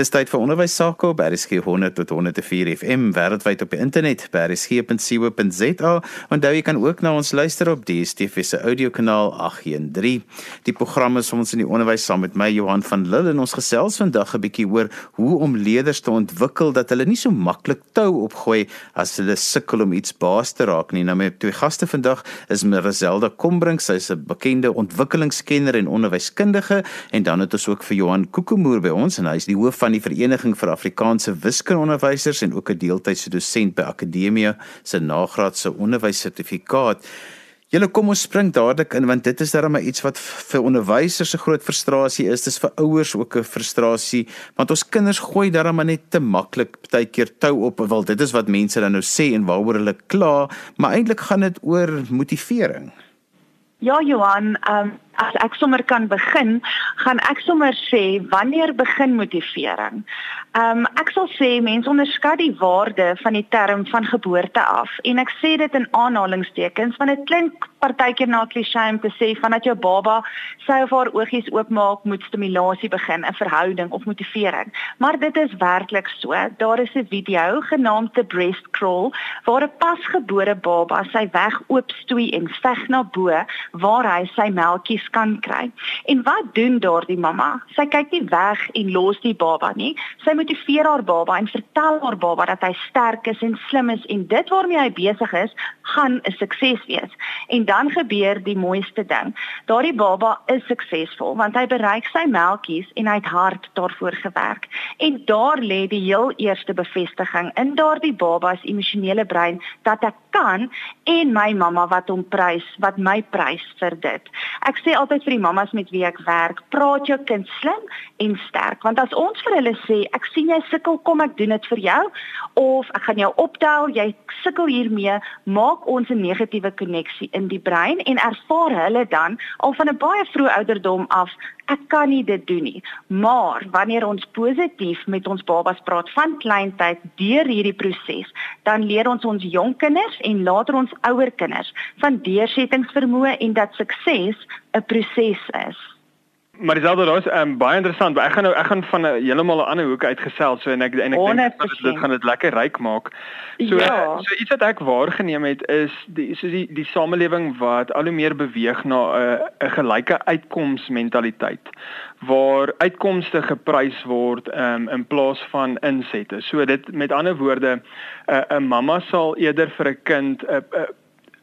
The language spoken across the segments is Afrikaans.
Dis tyd vir onderwys sake op RSG 100 tot 104 FM wêreldwyd op die internet by rsg.co.za. Onthou jy kan ook na ons luister op DStv se audiokanaal 813. Die program is ons in die onderwys saam met my Johan van Lille en ons gesels vandag 'n bietjie oor hoe om leerders te ontwikkel dat hulle nie so maklik tou opgooi as hulle sukkel om iets baas te raak nie. Nou met twee gaste vandag is Marizelda Kombrink, sy is 'n bekende ontwikkelingskenner en onderwyskundige en dan het ons ook vir Johan Kokemoer by ons en hy is die hoof van die Vereniging vir Afrikaanse Wiskundeonderwysers en ook 'n deeltydse dosent by Akademia se nagraadse onderwyssertifikaat. Julle kom ons spring dadelik in want dit is darem iets wat vir onderwysers 'n groot frustrasie is. Dis vir ouers ook 'n frustrasie want ons kinders gooi darem net te maklik baie keer tou op. Wel dit is wat mense dan nou sê en waaroor hulle kla, maar eintlik gaan dit oor motivering. Ja Johan, um, as ek sommer kan begin, gaan ek sommer sê wanneer begin motivering? Ehm um, ek sal sê mense onderskat die waarde van die term van geboorte af en ek sê dit in aanhalingstekens want dit klink partykeer na klise om te sê vandat jou baba sy of haar oogies oopmaak moet stimulasie begin, 'n verhouding of motivering. Maar dit is werklik so. Daar is 'n video genaamd The Breast Crawl waar 'n pasgebore baba sy weg oopstoei en veg na bo waar hy sy melktjies kan kry. En wat doen daardie mamma? Sy kyk nie weg en los die baba nie. Sy motiveer haar baba en vertel haar baba dat hy sterk is en slim is en dit waarmee hy besig is, gaan 'n sukses wees. En dan gebeur die mooiste ding. Daardie baba is suksesvol want hy bereik sy melktjies en hy het hard daarvoor gewerk. En daar lê die heel eerste bevestiging in daardie baba se emosionele brein dat ek kan en my mamma wat hom prys, wat my prys vir dit. Ek sê altyd vir die mammas met wie ek werk, praat jou kind slim en sterk want as ons vir hulle sê ek sien jy sukkel, kom ek doen dit vir jou of ek gaan jou optel, jy sukkel hiermee, maak ons 'n negatiewe koneksie in die brein en ervaar hulle dan al van 'n baie vroeë ouderdom af ek kan nie dit doen nie. Maar wanneer ons positief met ons babas praat van kleintyd deur hierdie proses, dan leer ons ons jong kinders en later ons ouer kinders van deursettingsvermoë en dat sukses 'n proses is. Maar dis alhoewel is um, baie interessant, ek gaan nou ek gaan van 'n heeltemal 'n ander hoek uitgesels so en ek en ek dink dat dit gaan dit lekker ryk maak. So ja. so iets wat ek waargeneem het is die so die die samelewing wat al hoe meer beweeg na 'n 'n gelyke uitkomsmentaliteit waar uitkomste geprys word um, in plaas van insette. So dit met ander woorde 'n 'n mamma sal eerder vir 'n kind 'n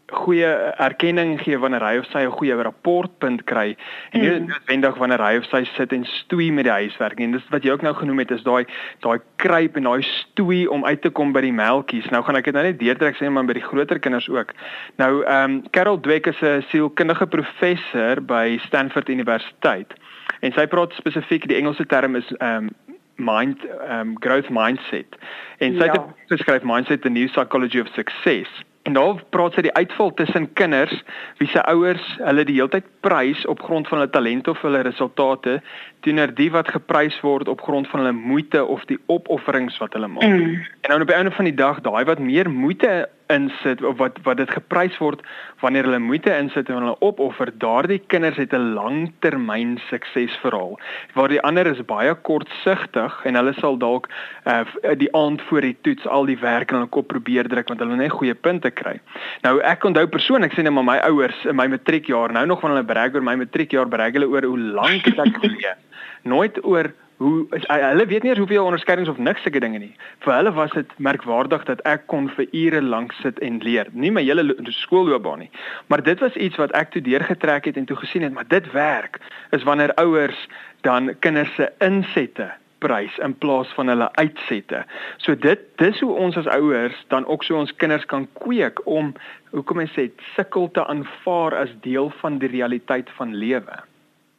goeie erkenning gee wanneer hy of sy 'n goeie rapportpunt kry en nie mm. noodwendig wanneer hy of sy sit en stoei met die huiswerk nie. Dis wat jy ook nou genoem het is daai daai kruip en daai stoei om uit te kom by die melktjies. Nou gaan ek dit nou net deurtrek sê maar by die groter kinders ook. Nou ehm um, Carol Dweck is 'n sielkundige professor by Stanford Universiteit en sy praat spesifiek die Engelse term is ehm um, mind um growth mindset en sy ja. het geskryf mindset the new psychology of success En daar praat sy die uitval tussen kinders wie se ouers hulle die heeltyd prys op grond van hulle talente of hulle resultate teenoor die wat geprys word op grond van hulle moeite of die opofferings wat hulle maak. Mm. En nou op die einde van die dag daai wat meer moeite insit of wat wat dit geprys word wanneer hulle moeite insit en hulle opoffer, daardie kinders het 'n langtermyn suksesverhaal. Waar die ander is baie kortsigtig en hulle sal dalk uh, die aand voor die toets al die werk in hulle kop probeer druk want hulle net goeie punte kry. Nou ek onthou persoonlik sê net maar my ouers in my matriekjaar, nou nog van hulle brag oor my matriekjaar, brag hulle oor hoe lank het ek geleer. Nooit oor hoe hulle weet nie eens hoeveel onderskeidings of niks sulke dinge nie. Vir hulle was dit merkwaardig dat ek kon vir ure lank sit en leer. Nie my hele skoolloopbaan nie, maar dit was iets wat ek toe deurgetrek het en toe gesien het, maar dit werk is wanneer ouers dan kinders se insette prys in plaas van hulle uitsette. So dit dis hoe ons as ouers dan ook so ons kinders kan kweek om hoekom ek sê sukkel te aanvaar as deel van die realiteit van lewe.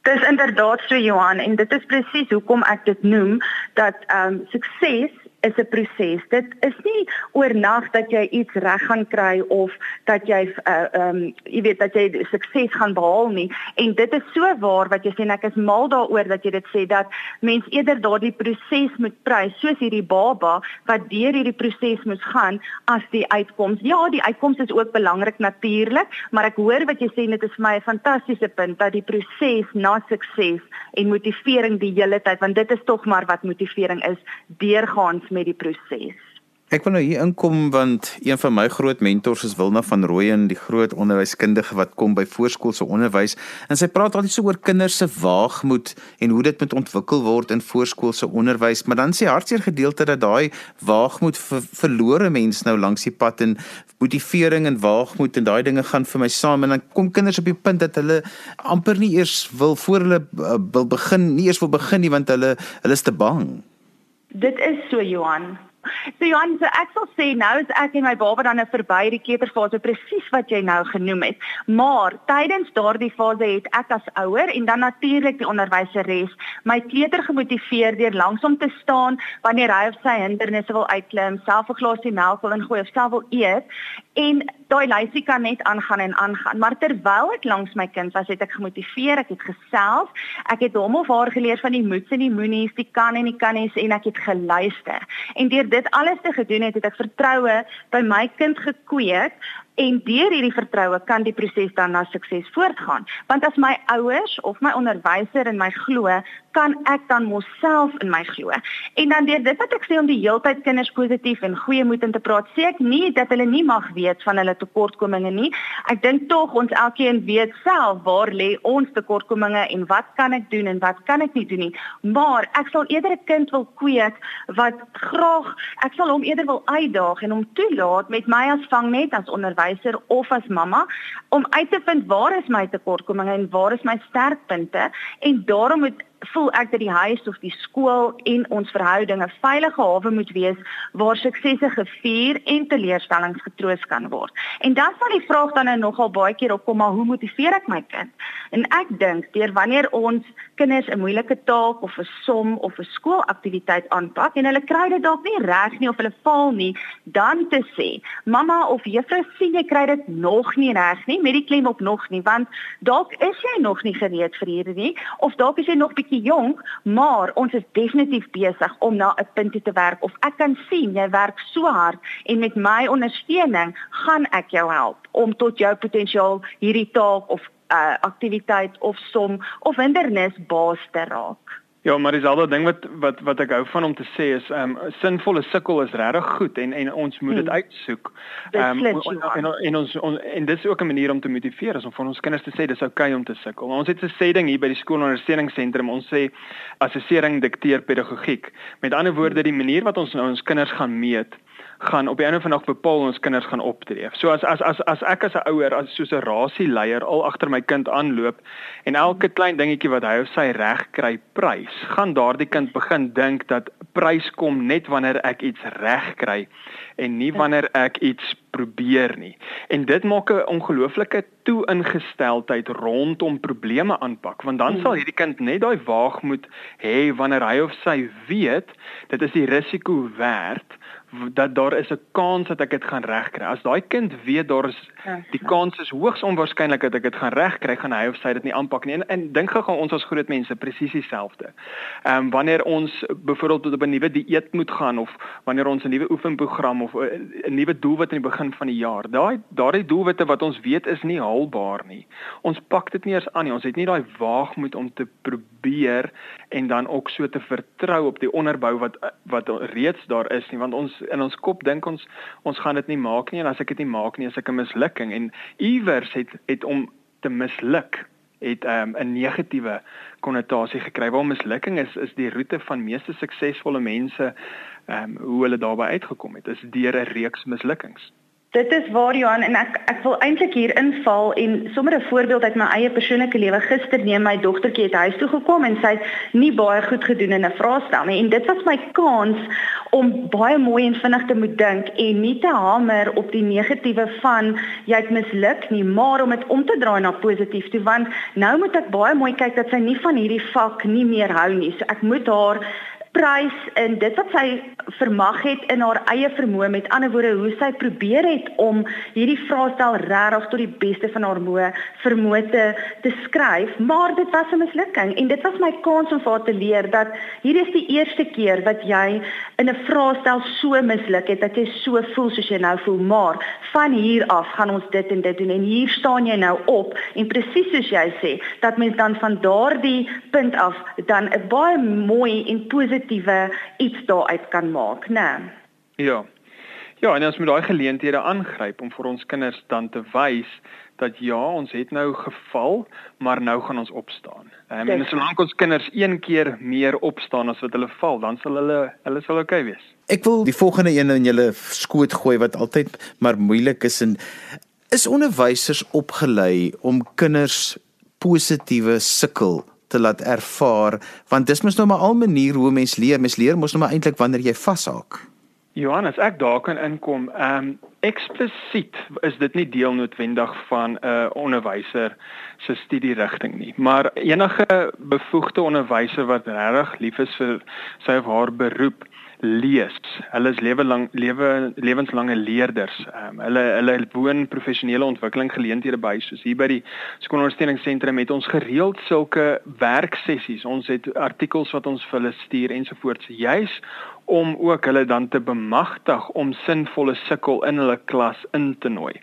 Dis inderdaad so Johan en dit is presies hoekom ek dit noem dat ehm um, sukses is 'n proses. Dit is nie oornag dat jy iets reg gaan kry of dat jy uh um jy weet dat jy sukses gaan behaal nie. En dit is so waar wat jy sê en ek is mal daaroor dat jy dit sê dat mens eerder daardie proses moet prys soos hierdie baba wat deur hierdie proses moet gaan as die uitkoms. Ja, die uitkoms is ook belangrik natuurlik, maar ek hoor wat jy sê en dit is vir my 'n fantastiese punt dat die proses na sukses en motivering die hele tyd want dit is tog maar wat motivering is deurgaans met die proses. Ek wil nou hier inkom want een van my groot mentors is Wilna van Rooyen, die groot onderwyskundige wat kom by voorskoolse onderwys en sy praat altyd so oor kinders se waagmoed en hoe dit moet ontwikkel word in voorskoolse onderwys, maar dan sê hartseer gedeelte dat daai waagmoed ver, verlore mens nou langs die pad en motivering en waagmoed en daai dinge gaan vir my saam en dan kom kinders op die punt dat hulle amper nie eers wil voor hulle uh, wil begin, nie eers wil begin nie want hulle hulle is te bang. Dit is so Johan. So Johan, so ek sal sê nou is ek en my baba dan nou verby die kleuterfase presies wat jy nou genoem het. Maar tydens daardie fase het ek as ouer en dan natuurlik die onderwyseres my kleuter gemotiveer deur langsom te staan wanneer hy of sy hindernisse wil uitklim, self 'n glasie melk wil ingooi of self wil eet en daai lysie kan net aangaan en aangaan. Maar terwyl ek langs my kind was, het ek gemotiveer, ek het gesels, ek het hom of haar geleer van die moets en die moenies, die kan en die kannies en ek het geluister. En deur dit alles te gedoen het, het ek vertroue by my kind gekweek en deur hierdie vertroue kan die proses dan na sukses voortgaan. Want as my ouers of my onderwyser in my glo, kan ek dan myself in my glo. En dan deur dit wat ek sê om die heeltyd kinders positief en goeie moed in te praat, sê ek nie dat hulle nie mag weet van hulle tekortkominge nie. Ek dink tog ons elkeen weet self waar lê ons tekortkominge en wat kan ek doen en wat kan ek nie doen nie. Maar ek sal eerder 'n kind wil kweek wat graag, ek sal hom eerder wil uitdaag en hom toelaat met my as vangnet as onderwyser of as mamma om uit te vind waar is my tekortkominge en waar is my sterkpunte. En daarom moet voel ek dat die huis of die skool en ons verhoudinge 'n veilige hawe moet wees waar suksese gevier en teleurstellings getroos kan word. En dan sal die vraag dan nou nogal baie keer opkom, maar hoe motiveer ek my kind? En ek dink deur wanneer ons kinders 'n moeilike taak of 'n som of 'n skoolaktiwiteit aanpak en hulle kry dit dalk nie reg nie of hulle faal nie, dan te sê, "Mamma of juffrou sien jy kry dit nog nie reg nie," met die klem op nog nie, want dalk is jy nog nie gereed vir hierdie nie of dalk is jy nog bietjie jonk, maar ons is definitief besig om na 'n punt te werk of ek kan sien jy werk so hard en met my ondersteuning gaan ek jou help om tot jou potensiaal hierdie taak of uh, aktiwiteit of som of hindernis baas te raak. Ja, maar dis al 'n ding wat wat wat ek hou van om te sê is ehm um, sinvolle sukkel is regtig goed en en ons moet dit hmm. uitsoek. Ehm um, en, en ons on, en dis ook 'n manier om te motiveer is om van ons kinders te sê dis oukei okay om te sukkel. Ons het 'n sê ding hier by die skoolondersteuningsentrum. Ons sê assessering dikteer pedagogiek. Met ander woorde, die manier wat ons nou ons kinders gaan meet gaan op die einde van die dag bepaal ons kinders gaan optree. So as as as as ek as 'n ouer as soos 'n rasieleier al agter my kind aanloop en elke klein dingetjie wat hy of sy reg kry prys, gaan daardie kind begin dink dat prys kom net wanneer ek iets reg kry en nie wanneer ek iets probeer nie. En dit maak 'n ongelooflike toe-ingesteldheid rondom probleme aanpak, want dan sal hierdie kind net daai waagmoed hê wanneer hy of sy weet dit is die risiko werd dat daar is 'n kans dat ek dit gaan regkry. As daai kind weet daar is die ja. kans is hoogs onwaarskynlik dat ek dit gaan regkry, gaan hy of sy dit nie aanpak nie. En, en dink gou ons as groot mense presies dieselfde. Ehm um, wanneer ons byvoorbeeld tot op 'n nuwe dieet moet gaan of wanneer ons 'n nuwe oefenprogram of 'n nuwe doelwit aan die begin van die jaar. Daai daardie doelwitte wat ons weet is nie haalbaar nie. Ons pak dit nie eens aan nie. Ons het nie daai waagmoed om te probeer en dan ook so te vertrou op die onderbou wat wat reeds daar is nie, want ons in ons kop dink ons ons gaan dit nie maak nie en as ek dit nie maak nie, is ek 'n mislukking en iewers het het om te misluk het um, 'n negatiewe konnotasie gekry. Waar mislukking is is die roete van meeste suksesvolle mense ehm um, hoe hulle daarby uitgekom het is deur 'n reeks mislukkings. Dit is waar Johan en ek ek wil eintlik hier inval en sommer 'n voorbeeld uit my eie persoonlike lewe. Gister neem my dogtertjie het huis toe gekom en sy het nie baie goed gedoen in 'n vraestel nie en dit was my kans om baie mooi en vinnig te moet dink en nie te hamer op die negatiewe van jy het misluk nie, maar om dit om te draai na positief toe want nou moet ek baie mooi kyk dat sy nie van hierdie vak nie meer hou nie. So ek moet haar prys in dit wat sy vermag het in haar eie vermoë. Met ander woorde hoe sy probeer het om hierdie vraestel regtig tot die beste van haar moe vermoë te, te skryf maar dit was 'n mislukking. En dit was my kans om vir haar te leer dat hierdie is die eerste keer wat jy in 'n vraestel so misluk het dat jy so voel soos jy nou voel. Maar van hier af gaan ons dit en dit doen. En hier staan jy nou op en presies soos jy sê dat mens dan van daardie punt af dan 'n baie mooi en positiewe iets daaruit kan maak, né? Nee? Ja. Ja, en ons moet daai geleenthede aangryp om vir ons kinders dan te wys dat ja, ons het nou geval, maar nou gaan ons opstaan. Um, en solank ons kinders een keer meer opstaan as wat hulle val, dan sal hulle hulle sal oukei okay wees. Ek wil die volgende een in julle skoot gooi wat altyd maar moeilik is en is onderwysers opgelei om kinders positiewe sukkel te laat ervaar want dis mos nou maar al manier hoe mens leer. Mens leer mos nou maar eintlik wanneer jy vashaak Johannes ek daar kan inkom. Ehm um, eksplisiet is dit nie deel noodwendig van 'n uh, onderwyser se studierigting nie. Maar enige bevoegde onderwyser wat regtig lief is vir sy of haar beroep lees. Hulle is lewe lank lewe lewenslange leerders. Um, hulle hulle woon professionele ontwikkeling geleenthede by soos hier by die skoolondersteuningsentrum het ons gereeld sulke werksessies. Ons het artikels wat ons vir hulle stuur ensovoorts juis om ook hulle dan te bemagtig om sinvolle sukkel in hulle klas in te nooi.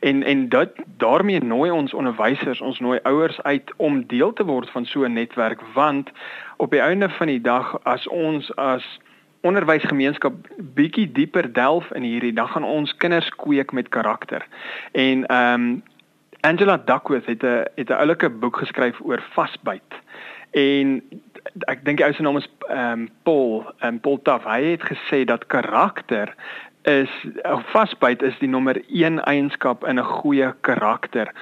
En en dit daarmee nooi ons onderwysers, ons nooi ouers uit om deel te word van so 'n netwerk want op die einde van die dag as ons as onderwysgemeenskap bietjie dieper delf in hierdie dan gaan ons kinders kweek met karakter. En ehm um, Angela Duckworth het 'n het 'n oulike boek geskryf oor vasbyt. En ek dink die ou se naam is ehm um, Paul en um, Paul Taff. Hy het gesê dat karakter is vasbyt is die nommer 1 eienskap in 'n goeie karakter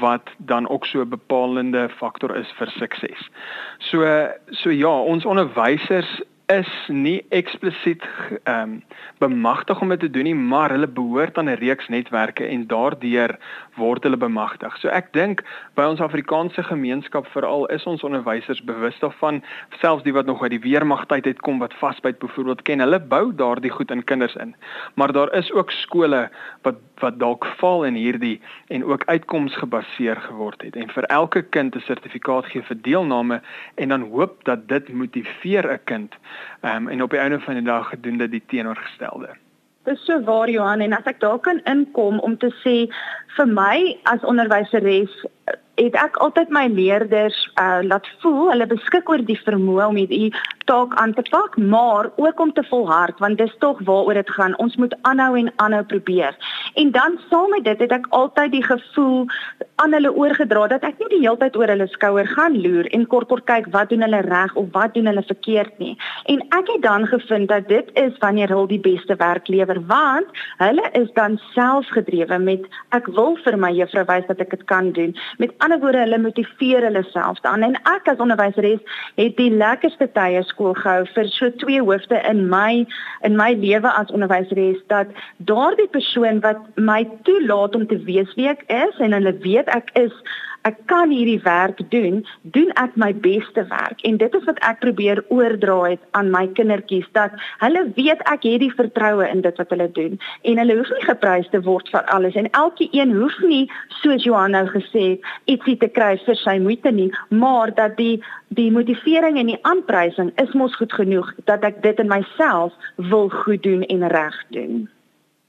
wat dan ook so 'n bepalende faktor is vir sukses. So so ja, ons onderwysers is nie eksplisiet ehm um, bemagtig om dit te doen nie, maar hulle behoort aan 'n reeks netwerke en daardeur word hulle bemagtig. So ek dink by ons Afrikaanse gemeenskap veral is ons onderwysers bewus daarvan, selfs die wat nog uit die weermagtyd het kom wat vasbyt byvoorbeeld ken, hulle bou daardie goed in kinders in. Maar daar is ook skole wat wat dalk val in hierdie en ook uitkomsgebaseer geword het en vir elke kind 'n sertifikaat gee vir deelname en dan hoop dat dit motiveer 'n kind um, en op die einde van die dag gedoen dit die teenoorgestelde. Dis so waar Johan en as ek daar kan inkom om te sê vir my as onderwyseres het ek altyd my leerders uh, laat voel hulle beskik oor die vermoë om hierdie taak aan te pak, maar ook om te volhard want dis tog waaroor dit gaan. Ons moet aanhou en aanhou probeer. En dan saam met dit het ek altyd die gevoel aan hulle oorgedra dat ek nie die hele tyd oor hulle skouer gaan loer en kort kort kyk wat doen hulle reg of wat doen hulle verkeerd nie. En ek het dan gevind dat dit is wanneer hulle die beste werk lewer want hulle is dan selfgedrewe met ek wil vir my juffrou wys dat ek dit kan doen. Met ander woorde hulle motiveer hulle self dan en ek as onderwyseres het die lekkerste tye gehou vir so twee hoofde in my in my lewe as onderwyseres dat daardie persoon wat my toelaat om te wees wie ek is en hulle weet ek is ek kan hierdie werk doen, doen ek my beste werk. En dit is wat ek probeer oordra het aan my kindertjies dat hulle weet ek het die vertroue in dit wat hulle doen. En hulle hoef nie geprys te word vir alles. En elke een hoef nie soos Johan nou gesê het ietsie te kry vir sy moeite nie, maar dat die die motivering en die aanprysing is mos goed genoeg dat ek dit in myself wil goed doen en reg doen.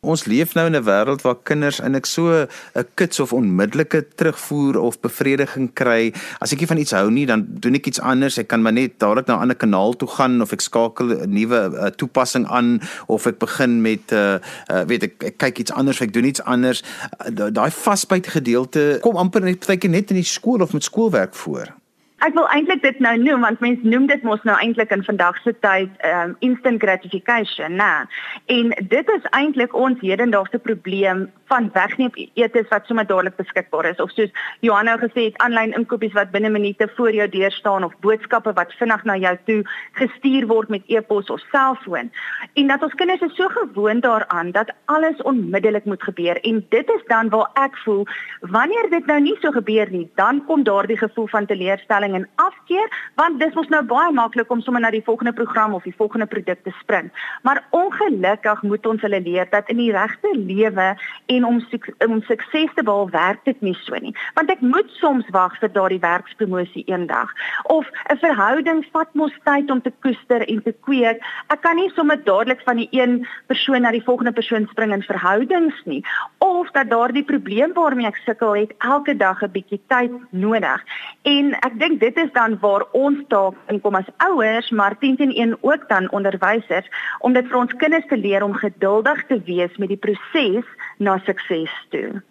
Ons leef nou in 'n wêreld waar kinders eintlik so 'n kits of onmiddellike terugvoer of bevrediging kry. As ek nie van iets hou nie, dan doen ek iets anders. Ek kan maar net dadelik na 'n ander kanaal toe gaan of ek skakel 'n nuwe uh, toepassing aan of ek begin met 'n uh, uh, weet ek, ek kyk iets anders, ek doen iets anders. Uh, Daai vasbyt gedeelte kom amper net partykeer net in die skool of met skoolwerk voor. Ek wil eintlik dit nou noem want mense noem dit mos nou eintlik in vandag se tyd um instant gratification, né? En dit is eintlik ons hedendaagse probleem van wegneem etes wat sommer dadelik beskikbaar is of soos Johan nou gesê het aanlyn inkopies wat binne minute voor jou deur staan of boodskappe wat vinnig na jou toe gestuur word met e-pos of selfoon. En dat ons kinders is so gewoond daaraan dat alles onmiddellik moet gebeur en dit is dan waar ek voel wanneer dit nou nie so gebeur nie, dan kom daardie gevoel van teleurstelling teleurstelling en afkeer, want dis mos nou baie maklik om sommer na die volgende program of die volgende produk te spring. Maar ongelukkig moet ons hulle leer dat in die regte lewe en om om sukses te behaal werk dit nie so nie. Want ek moet soms wag vir daardie werkspromosie eendag of 'n verhouding vat mos tyd om te koester en te kweek. Ek kan nie sommer dadelik van die een persoon na die volgende persoon spring in verhoudings nie of dat daardie probleem waarmee ek sukkel het elke dag 'n bietjie tyd nodig. En ek dink dit is dan waar ons taak inkom as ouers, maar teenoor een ook dan onderwysers om dit vir ons kinders te leer om geduldig te wees met die proses na sukses toe.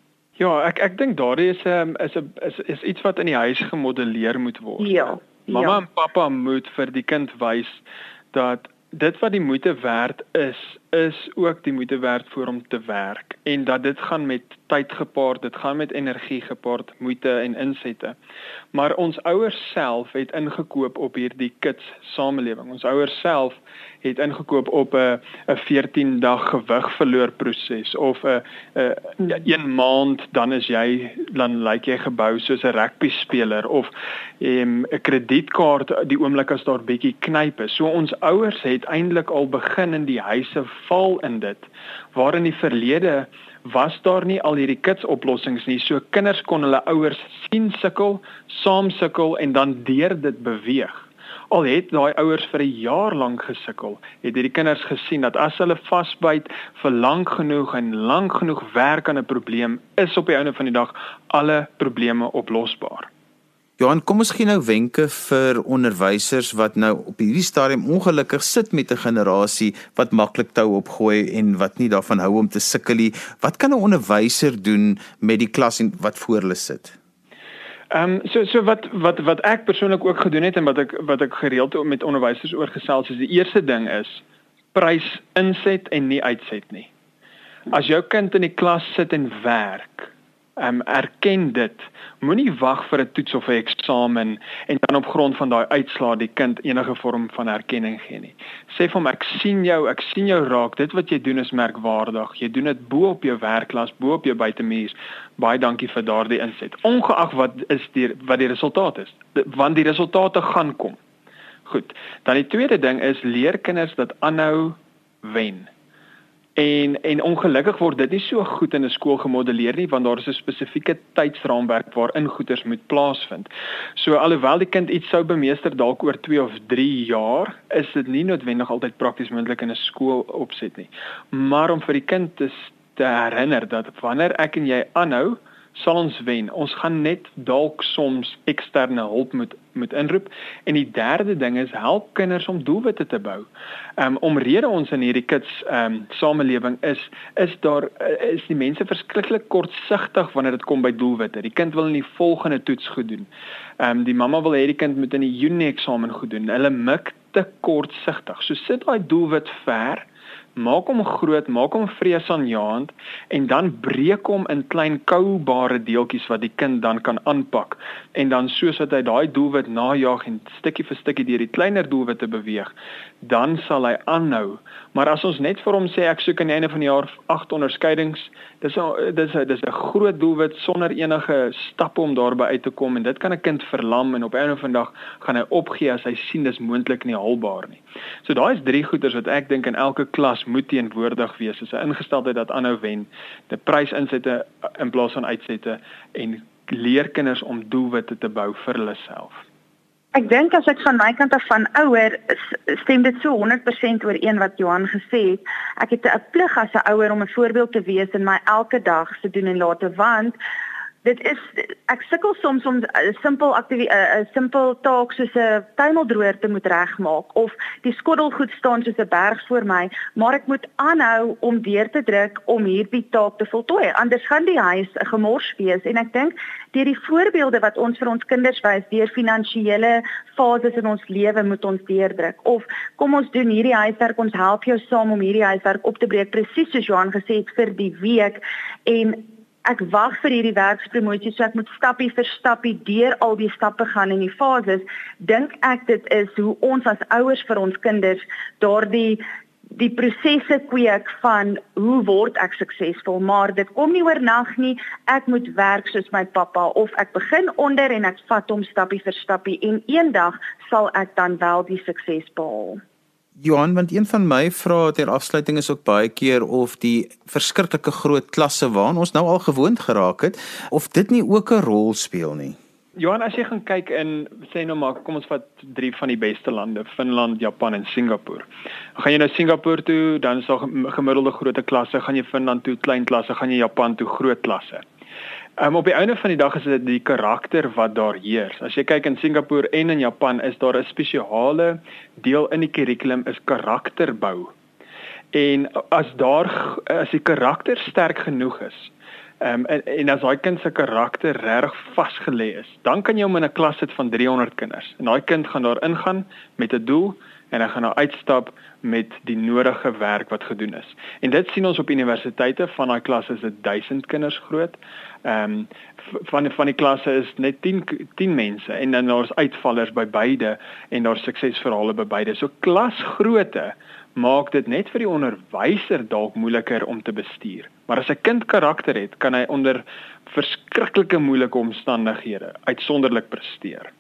Ja, ek ek dink daardie is 'n um, is 'n is, is iets wat in die huis gemodelleer moet word. Ja. Mamma ja. en pappa moet vir die kind wys dat dit wat die moeite werd is, is ook die moeite werd vir hom te werk en dat dit gaan met tyd gepaard, dit gaan met energie gepaard, moeite en insette. Maar ons ouers self het ingekoop op hierdie kits samelewing. Ons ouers self het ingekoop op 'n 'n 14 dag gewig verloor proses of 'n 'n 1 maand dan is jy dan lyk jy gebou soos 'n rugby speler of 'n kredietkaart die oomblik as daar bietjie knyp is. So ons ouers het eintlik al begin in die huise val in dit waar in die verlede was daar nie al hierdie kits oplossings nie. So kinders kon hulle ouers sien sukkel saam sukkel en dan deur dit beweeg al het daai ouers vir 'n jaar lank gesukkel het hierdie kinders gesien dat as hulle vasbyt vir lank genoeg en lank genoeg werk aan 'n probleem is op die einde van die dag alle probleme oplosbaar Johan, kom ons gee nou wenke vir onderwysers wat nou op hierdie stadium ongelukkig sit met 'n generasie wat maklik tou opgooi en wat nie daarvan hou om te sukkel nie. Wat kan 'n onderwyser doen met die klas en wat voor hulle sit? Ehm um, so so wat wat wat ek persoonlik ook gedoen het en wat ek wat ek gereeld met onderwysers oor gesels is die eerste ding is prys inset en nie uitset nie. As jou kind in die klas sit en werk, um, erken dit. Moenie wag vir 'n toets of 'n eksamen en dan op grond van daai uitslae die kind enige vorm van erkenning gee nie. Sê vir hom ek sien jou, ek sien jou raak. Dit wat jy doen is merkwaardig. Jy doen dit bo op jou werkklas, bo op jou buitemuur. Baie dankie vir daardie inset. Ongeag wat is die wat die resultaat is, want die resultate gaan kom. Goed. Dan die tweede ding is leer kinders dat aanhou wen. En en ongelukkig word dit nie so goed in 'n skool gemodelleer nie want daar is 'n spesifieke tydsraamwerk waarin goeders moet plaasvind. So alhoewel die kind iets sou bemeester dalk oor 2 of 3 jaar, is dit nie noodwendig altyd prakties moontlik in 'n skool opset nie. Maar om vir die kind te, te herinner dat wanneer ek en jy aanhou, sal ons wen. Ons gaan net dalk soms eksterne hulp moet moet inroep. En die derde ding is help kinders om doelwitte te bou. Ehm um, omrede ons in hierdie kits ehm um, samelewing is is daar is die mense verskriklik kortsigtig wanneer dit kom by doelwitte. Die kind wil in die volgende toets goed doen. Ehm um, die mamma wil hê die kind moet in die Junie eksamen goed doen. Hulle mik te kortsigtig. So sit daai doelwit ver maak hom groot, maak hom vreesaanjaend en dan breek hom in klein koubare deeltjies wat die kind dan kan aanpak en dan soos wat hy daai doelwit najag en stukkie vir stukkie deur die kleiner doelwitte beweeg, dan sal hy aanhou. Maar as ons net vir hom sê ek soek aan die einde van die jaar 8 onderskeidings, dis a, dis a, dis 'n groot doelwit sonder enige stappe om daarby uit te kom en dit kan 'n kind verlam en op 'n einde van dag gaan hy opgee as hy sien dis moontlik nie haalbaar nie. So daai is drie goeters wat ek dink in elke klas moet teenwoordig wees. Is 'n ingesteldheid dat aanhou wen, die prysinsette in plaas van uitsette en leer kinders om doelwitte te bou vir hulle self. Ek dink as ek van my kant af van ouer stem dit so 100% ooreen wat Johan gesê het. Ek het 'n plig as 'n ouer om 'n voorbeeld te wees in my elke dag se doen en late want dit is ek sukkel soms om 'n simpel aktiwiteit 'n simpel taak soos 'n tuimeldroër te moet regmaak of die skottelgoed staan soos 'n berg voor my, maar ek moet aanhou om deur te druk om hierdie taak te voltooi. Anders gaan die huis 'n gemors wees en ek dink deur die voorbeelde wat ons vir ons kinders wys deur finansiële fases in ons lewe moet ons deurdruk of kom ons doen hierdie huiswerk ons help jou saam om hierdie huiswerk op te breek presies soos Johan gesê het vir die week en ek wag vir hierdie werkspromosie so ek moet stappie vir stappie deur al die stappe gaan in die fases. Dink ek dit is hoe ons as ouers vir ons kinders daardie die prosesse kweek van hoe word ek suksesvol? Maar dit kom nie oornag nie. Ek moet werk soos my pappa of ek begin onder en ek vat hom stappie vir stappie en eendag sal ek dan wel die sukses behaal Johan want een van my vrae ter afsluiting is ook baie keer of die verskriklike groot klasse waaraan ons nou al gewoond geraak het of dit nie ook 'n rol speel nie Johan, as jy gaan kyk in sê nou maar kom ons vat drie van die beste lande, Finland, Japan en Singapore. Gaan jy nou Singapore toe, dan is daar gemiddelde grootte klasse, gaan jy Finland toe klein klasse, gaan jy Japan toe groot klasse. Um, op die einde van die dag is dit die karakter wat daar heers. As jy kyk in Singapore en in Japan is daar 'n spesiale deel in die kurrikulum is karakterbou. En as daar as die karakter sterk genoeg is, Ehm um, en, en as daai kind se karakter reg vasgelê is, dan kan jy hom in 'n klas sit van 300 kinders. En daai kind gaan daar ingaan met 'n doel en hy gaan nou uitstap met die nodige werk wat gedoen is. En dit sien ons op universiteite van daai klasse is dit 1000 kinders groot. Ehm um, van van die klasse is net 10 10 mense en dan daar's uitvallers by beide en daar's suksesverhale by beide. So klasgrootte maak dit net vir die onderwyser dalk moeiliker om te bestuur. Maar as 'n kind karakter het, kan hy onder verskriklike moeilike omstandighede uitsonderlik presteer.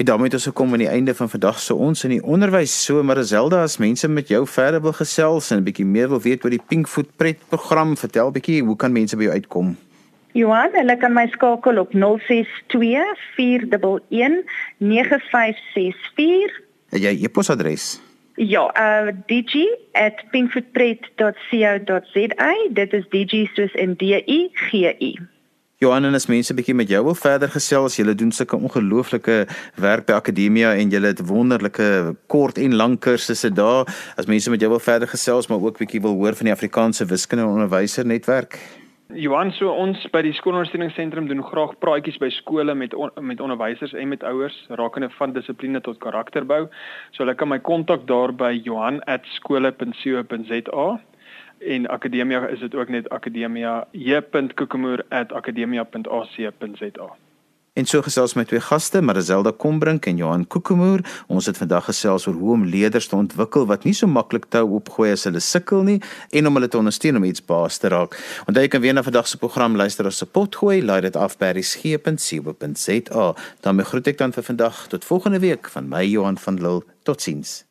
En daarmee het ons gekom aan die einde van vandag se ons in die onderwys. So Marizelda, as mense met jou verder wil gesels en 'n bietjie meer wil weet oor die Pinkfoot Pret program, vertel bietjie, hoe kan mense by jou uitkom? Johan, hulle kan my skakel op 062 411 9564. Het jy e-posadres? Ja, uh dg@pinkfootpret.co.za. Dit is dg soos in D I G I. Johan en as mense bietjie met jou wil verder gesels, jy doen sulke ongelooflike werk by Akademia en jy het wonderlike kort en lang kursusse daar. As mense met jou wil verder gesels, maar ook bietjie wil hoor van die Afrikaanse wiskunde onderwyser netwerk. Johan, so ons by die skoolondersteuningsentrum doen graag praatjies by skole met on, met onderwysers en met ouers rakende van dissipline tot karakterbou. So hulle kan my kontak daar by johan@skole.co.za en akademia is dit ook net akademia j.kokemoer@akademia.ac.za. En so gesels my twee gaste, Marizelda Kombrink en Johan Kokemoer. Ons het vandag gesels oor hoe om leerders te ontwikkel wat nie so maklik tou opgooi as hulle sukkel nie en om hulle te ondersteun om iets baas te raak. Onthou jy kan weer na vandag se program luister as se pot gooi, laai dit af by resgep.co.za. Dan groet ek dan vir vandag tot volgende week van my Johan van Lille. Totsiens.